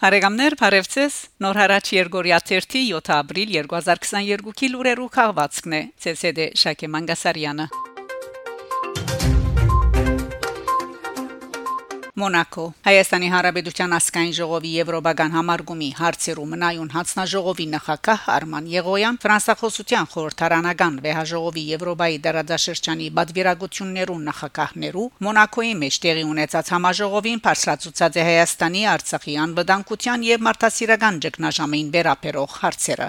Բարեկամներ, բարևձեզ։ Նոր հարաճ Երգորիա 3 7 ապրիլ 2022-ի լուրերու քաղվածքն է։ ՑՍԴ Շակե Մանգասարյանը։ Մոնակո Հայաստանի Հանրապետության ասկային ժողովի եվրոպական համարգումի հարցերում նայուն հանձնաժողովի նախակահ Արման Եղոյան ֆրանսախոսության խորհրդարանական վեհաժողովի Եվրոպայի դարաձաշրջանի բادرագություններու նախակահներու Մոնակոյի մեջ տեղի ունեցած համաժողովին բարձրացուցած է Հայաստանի Արցախի անվտանգության եւ մարդասիրական ճգնաժամային վերաբերող հարցերը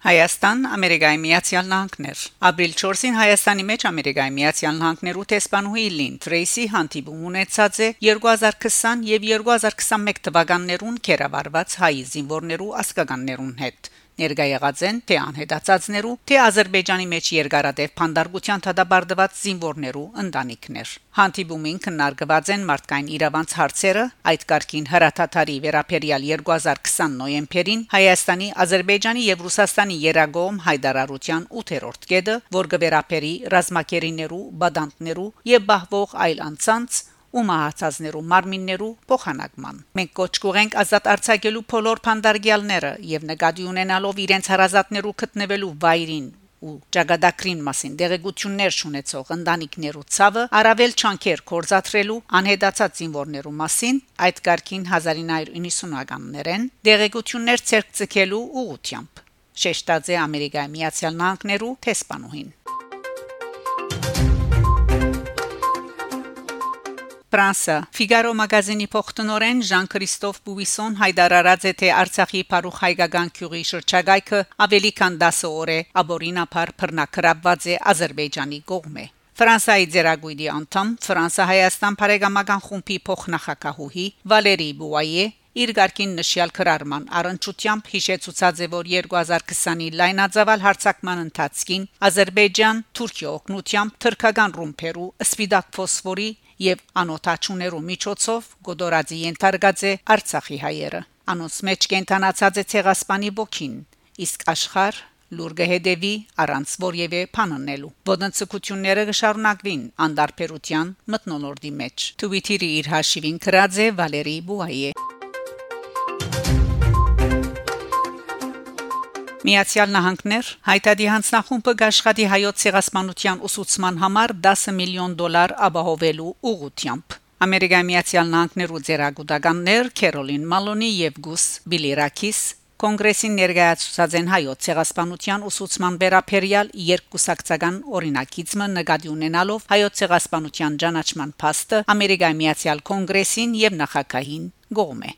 Հայաստան Ամերիկայի Միացյալ Նահանգներ Ապրիլ 4-ին Հայաստանի մեջ Ամերիկայի Միացյալ Նահանգներու տեսփանուհի Լին Թրեյսի հանդիպում ունեցած է 2020 եւ 2021 թվականներուն կերավարված հայ զինվորներու ասկականներուն հետ ներկայ եղած են թե անհետացածներու, թե Ադրբեջանի մեջ երկարատև փանդարգության թադաբարդված զինվորներու ընտանիքներ։ Հանդիպումին քննարկված են մարդկային իրավանց հարցերը, այդ կարգին հրաթաթարի վերապերյալ 2020 նոյեմբերին Հայաստանի, Ադրբեջանի եւ Ռուսաստանի երագոմ հայդարարության 8-րդ կետը, որ գվերապերի ռազմակերիներու, բադանտներու եւ բահվող այլ անցանց ու մահացածներու մարմիններու փոխանակման։ Մենք կոչ կուղենք ազատ արձակելու բոլոր փանդարգյալները եւ նկատի ունենալով իրենց հարազատներու գտնվելու վայրին ու ճագադակրին մասին դեղեցություններ շունեցող ընտանիքներու ցավը արավել չանքեր կորզաթրելու անհետացած զինվորներու մասին այդ կարգին 1990-ականներեն դեղեցություններ ցերկցկելու ուղությամբ շեշտած է ամերիկայի միացյալ նահանգներու տեսփանուհին Ֆրանսա Ֆիգարո մագազինի փոխտնօրեն Ժան-Քրիստոֆ Բուվիսոն հայտարարած է թե Արցախի Փարուխ հայկական քյուղի շրջագայքը ավելի քան 10 օր է աբորինապար բռնակրաբված է Ադրբեջանի կողմէ Ֆրանսայի ձերագույդի անդամ Ֆրանսա-Հայաստան բարեկամական խումբի փոխնախակահուհի Վալերի Բուայե իր ղարքին նշյալ քրարման առընչությամբ հիշեցուցած է որ 2020-ի լայնածավալ հարցակման ընթացքին Ադրբեջան Թուրքիա օգնությամբ թրքական ռումբերու սպիդակ ֆոսֆորի եւ անօթաչուներու միջոցով գոդորածի ենթարկած է Արցախի հայերը անոնց մեջ կենթանացած է ցեղասպանի ոգին իսկ աշխարհ լուր գհեդեվի առանց որևէ փաննելու ոտնցկությունները կշարունակվին անդարբերության մտնոլորտի մեջ Twitter-ի իր հաշիվին գրած է Վալերի Բուայե Միացյալ Նահանգներ հայտարարի հանձնախումբը գաշխատի հայոց ցեղասպանության ուսուցման համար 10 միլիոն դոլար ապահովելու ուղղությամբ Ամերիկայի Միացյալ Նահանգներու ձերագուտականներ Քերոլին Մալոնի եւ Գուս Բիլիրակիս Կոնգրեսին ներկայացուցած են հայոց ցեղասպանության ուսուցման վերապերյալ երկուսակցական օրինակիցը նկատի ունենալով հայոց ցեղասպանության ճանաչման փաստը Ամերիկայի Միացյալ Կոնգրեսին եւ նախագահին գողմե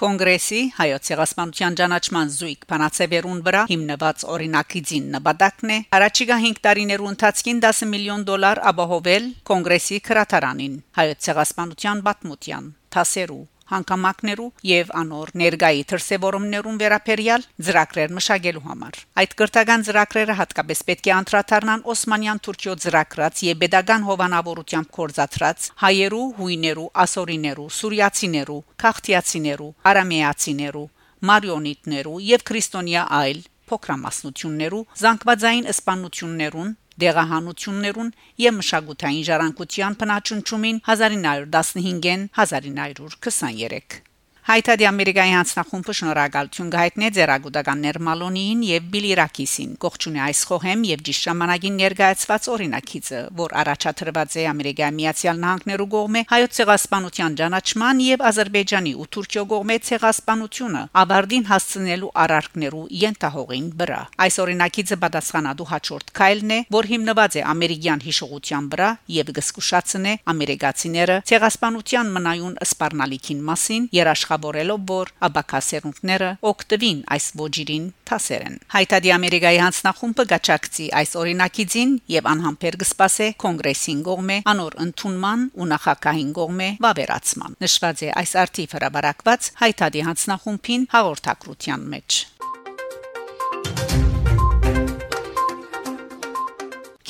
Կոնգրեսի հայոց ցեղասպանության ճանաչման զույգ բանացեվերուն վրա հիմնված օրինակիցին նպատակն է առաջիկա 5 տարիներու ընթացքին 10 միլիոն դոլար ապահովել կոնգրեսի քրատարանին հայոց ցեղասպանության պատմության թասերու հանգամանքներու եւ անոր ներգայի դրսեւորումներուն վերապերյալ ծրագրեր մշակելու համար։ Այդ կրթական ծրագրերը հատկապես պետք է անդրադառնան Օսմանյան Թուրքիո ծրագրած եւ pedagogan հովանավորությամբ կորզաթրած հայերու, հույներու, ասորիներու, սուրիացիներու, քաղտիացիներու, արամեացիներու, մարիոնիտներու եւ քրիստոնյա այլ փոքրամասնություններու զանգվածային սպանություններուն դեղահանություններուն եւ մշակութային ժառանգության բնաճնչումին 1915-ին 1923 Հայտարարի Ամերիկայի հանձնախումբը շնորհակալություն գայտնե ձերագուտականներ Մալոնիին եւ Բիլիրակիսին կողջունի այս խոհեմ եւ ճիշտ ժամանակին ներկայացված օրինակիցը, որ առաջադրված է Ամերիկայի Միացյալ Նահանգներու կողմէ հայոց ցեղասպանության ճանաչման եւ Ադրբեջանի ու Թուրքիո կողմէ ցեղասպանությունը աբարդին հասցնելու արարքներու յենթահողին վրա։ Այս օրինակիցը պատասխանատու հաջորդ քայլն է, որ հիմնված է ամերիկյան հիշողության վրա եւ գսկուշացնե ամերիկացիները ցեղասպանության մնայուն սպառնալիքին մասին երաշխ գլխավորելով որ աբակասերունքները օկտվին այս ոճիրին թասերեն հայտարարի ամերիկայի հանձնախումբը գաչակցի այս օրինակիցին եւ անհամբեր կսպասե կոնգրեսին գողմե անոր ընդունման ու նախագահին գողմե վավերացման նշված է այս արտիվ հրաբարակված հայտարարի հանձնախումբին հաղորդակցության մեջ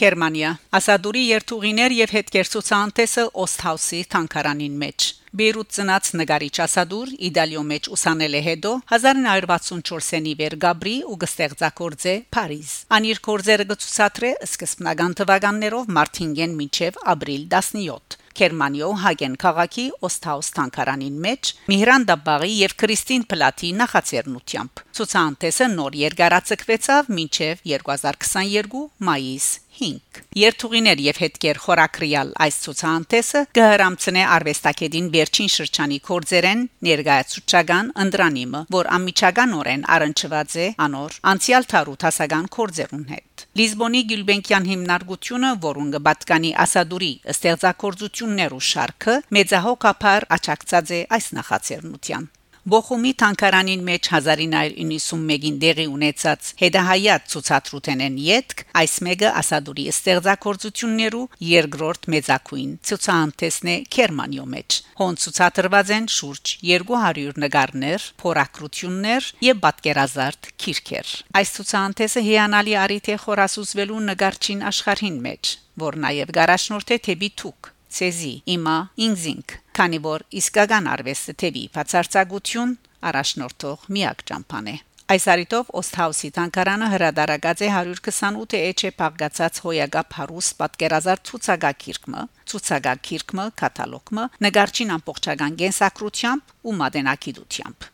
Գերմանիա Ասադուրի երթուղիներ եւ հետքերցուցանտեսը Օստհաուսի թանկարանին մեջ Բեյրութ ծնած նկարիչ Ասադուր Իտալիո մեջ ուսանել է հետո 1964-ի վեր Գաբրի ու գստեղծագործե Փարիզ։ Անիր կորձերը գծուցատրե սկզբնական թվականներով մարտինգեն մինչև ապրիլ 17 Գերմանիո Հագեն քաղաքի Օստհաուս տանկարանին մեջ Միհրանդա Բաղի եւ Կրիստին Պլատի նախաձեռնությամբ ցուցանտեսը նոր երկարացկվեցավ մինչև 2022 մայիս 5 Երթուղիներ եւ հետքեր խորակրիալ այս ցուցանտեսը կհրամցնե արվեստագետին վերջին շրջանի կորձերեն ներգայացուցչական ընդրանիմը, որ ամիջականորեն առնչված է անոր անցյալ տարու հասական կորձերուն հետ։ Լիզբոնի Գյուլբենկյան հիմնարկությունը, որուն կբատկանի Ասադուրի ստեղծագործություններու շարքը, մեծահոգապար աճակցած է այս նախաձեռնության։ Բոխումի տանկարանին մեջ 1991-ին դեղի ունեցած հետահայատ ցուցադրութենեն յետք այս մեգը ասադուրի ստեղծագործություններու երկրորդ մեծակույն ցուցանտեսն է Գերմանիո մեջ հոն ցուցադրված են շուրջ 200 նկարներ, փորակրություններ եւ պատկերազարդ քիրքեր այս ցուցանտեսը հիանալի արիթ է խորասուզվելու նկարչին աշխարհին մեջ որ նաև գարաշնորթ է թեպի թուք ցեզի իմա ինձինք քանի որ իսկական արվեստը թեպի բացարձակություն առաջնորդող միակ ճամփան է Այս արիտով Օստհաուսի տանկարանը հրադարագած է 128 էջե փաղկացած հոյագապ հարուստ պատկերազարդ ցուցակակիրկը, ցուցակակիրկը, կատալոգը, նկարչին ամբողջական գենսակրությամբ ու մատենակիդությամբ։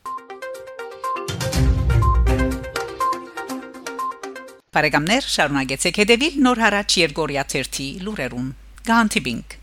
Բարեկամներ, շարունակեցեք հետևել Նոր հարաճ Երգորիա 1-ի լուրերուն։ Գանտիբինգ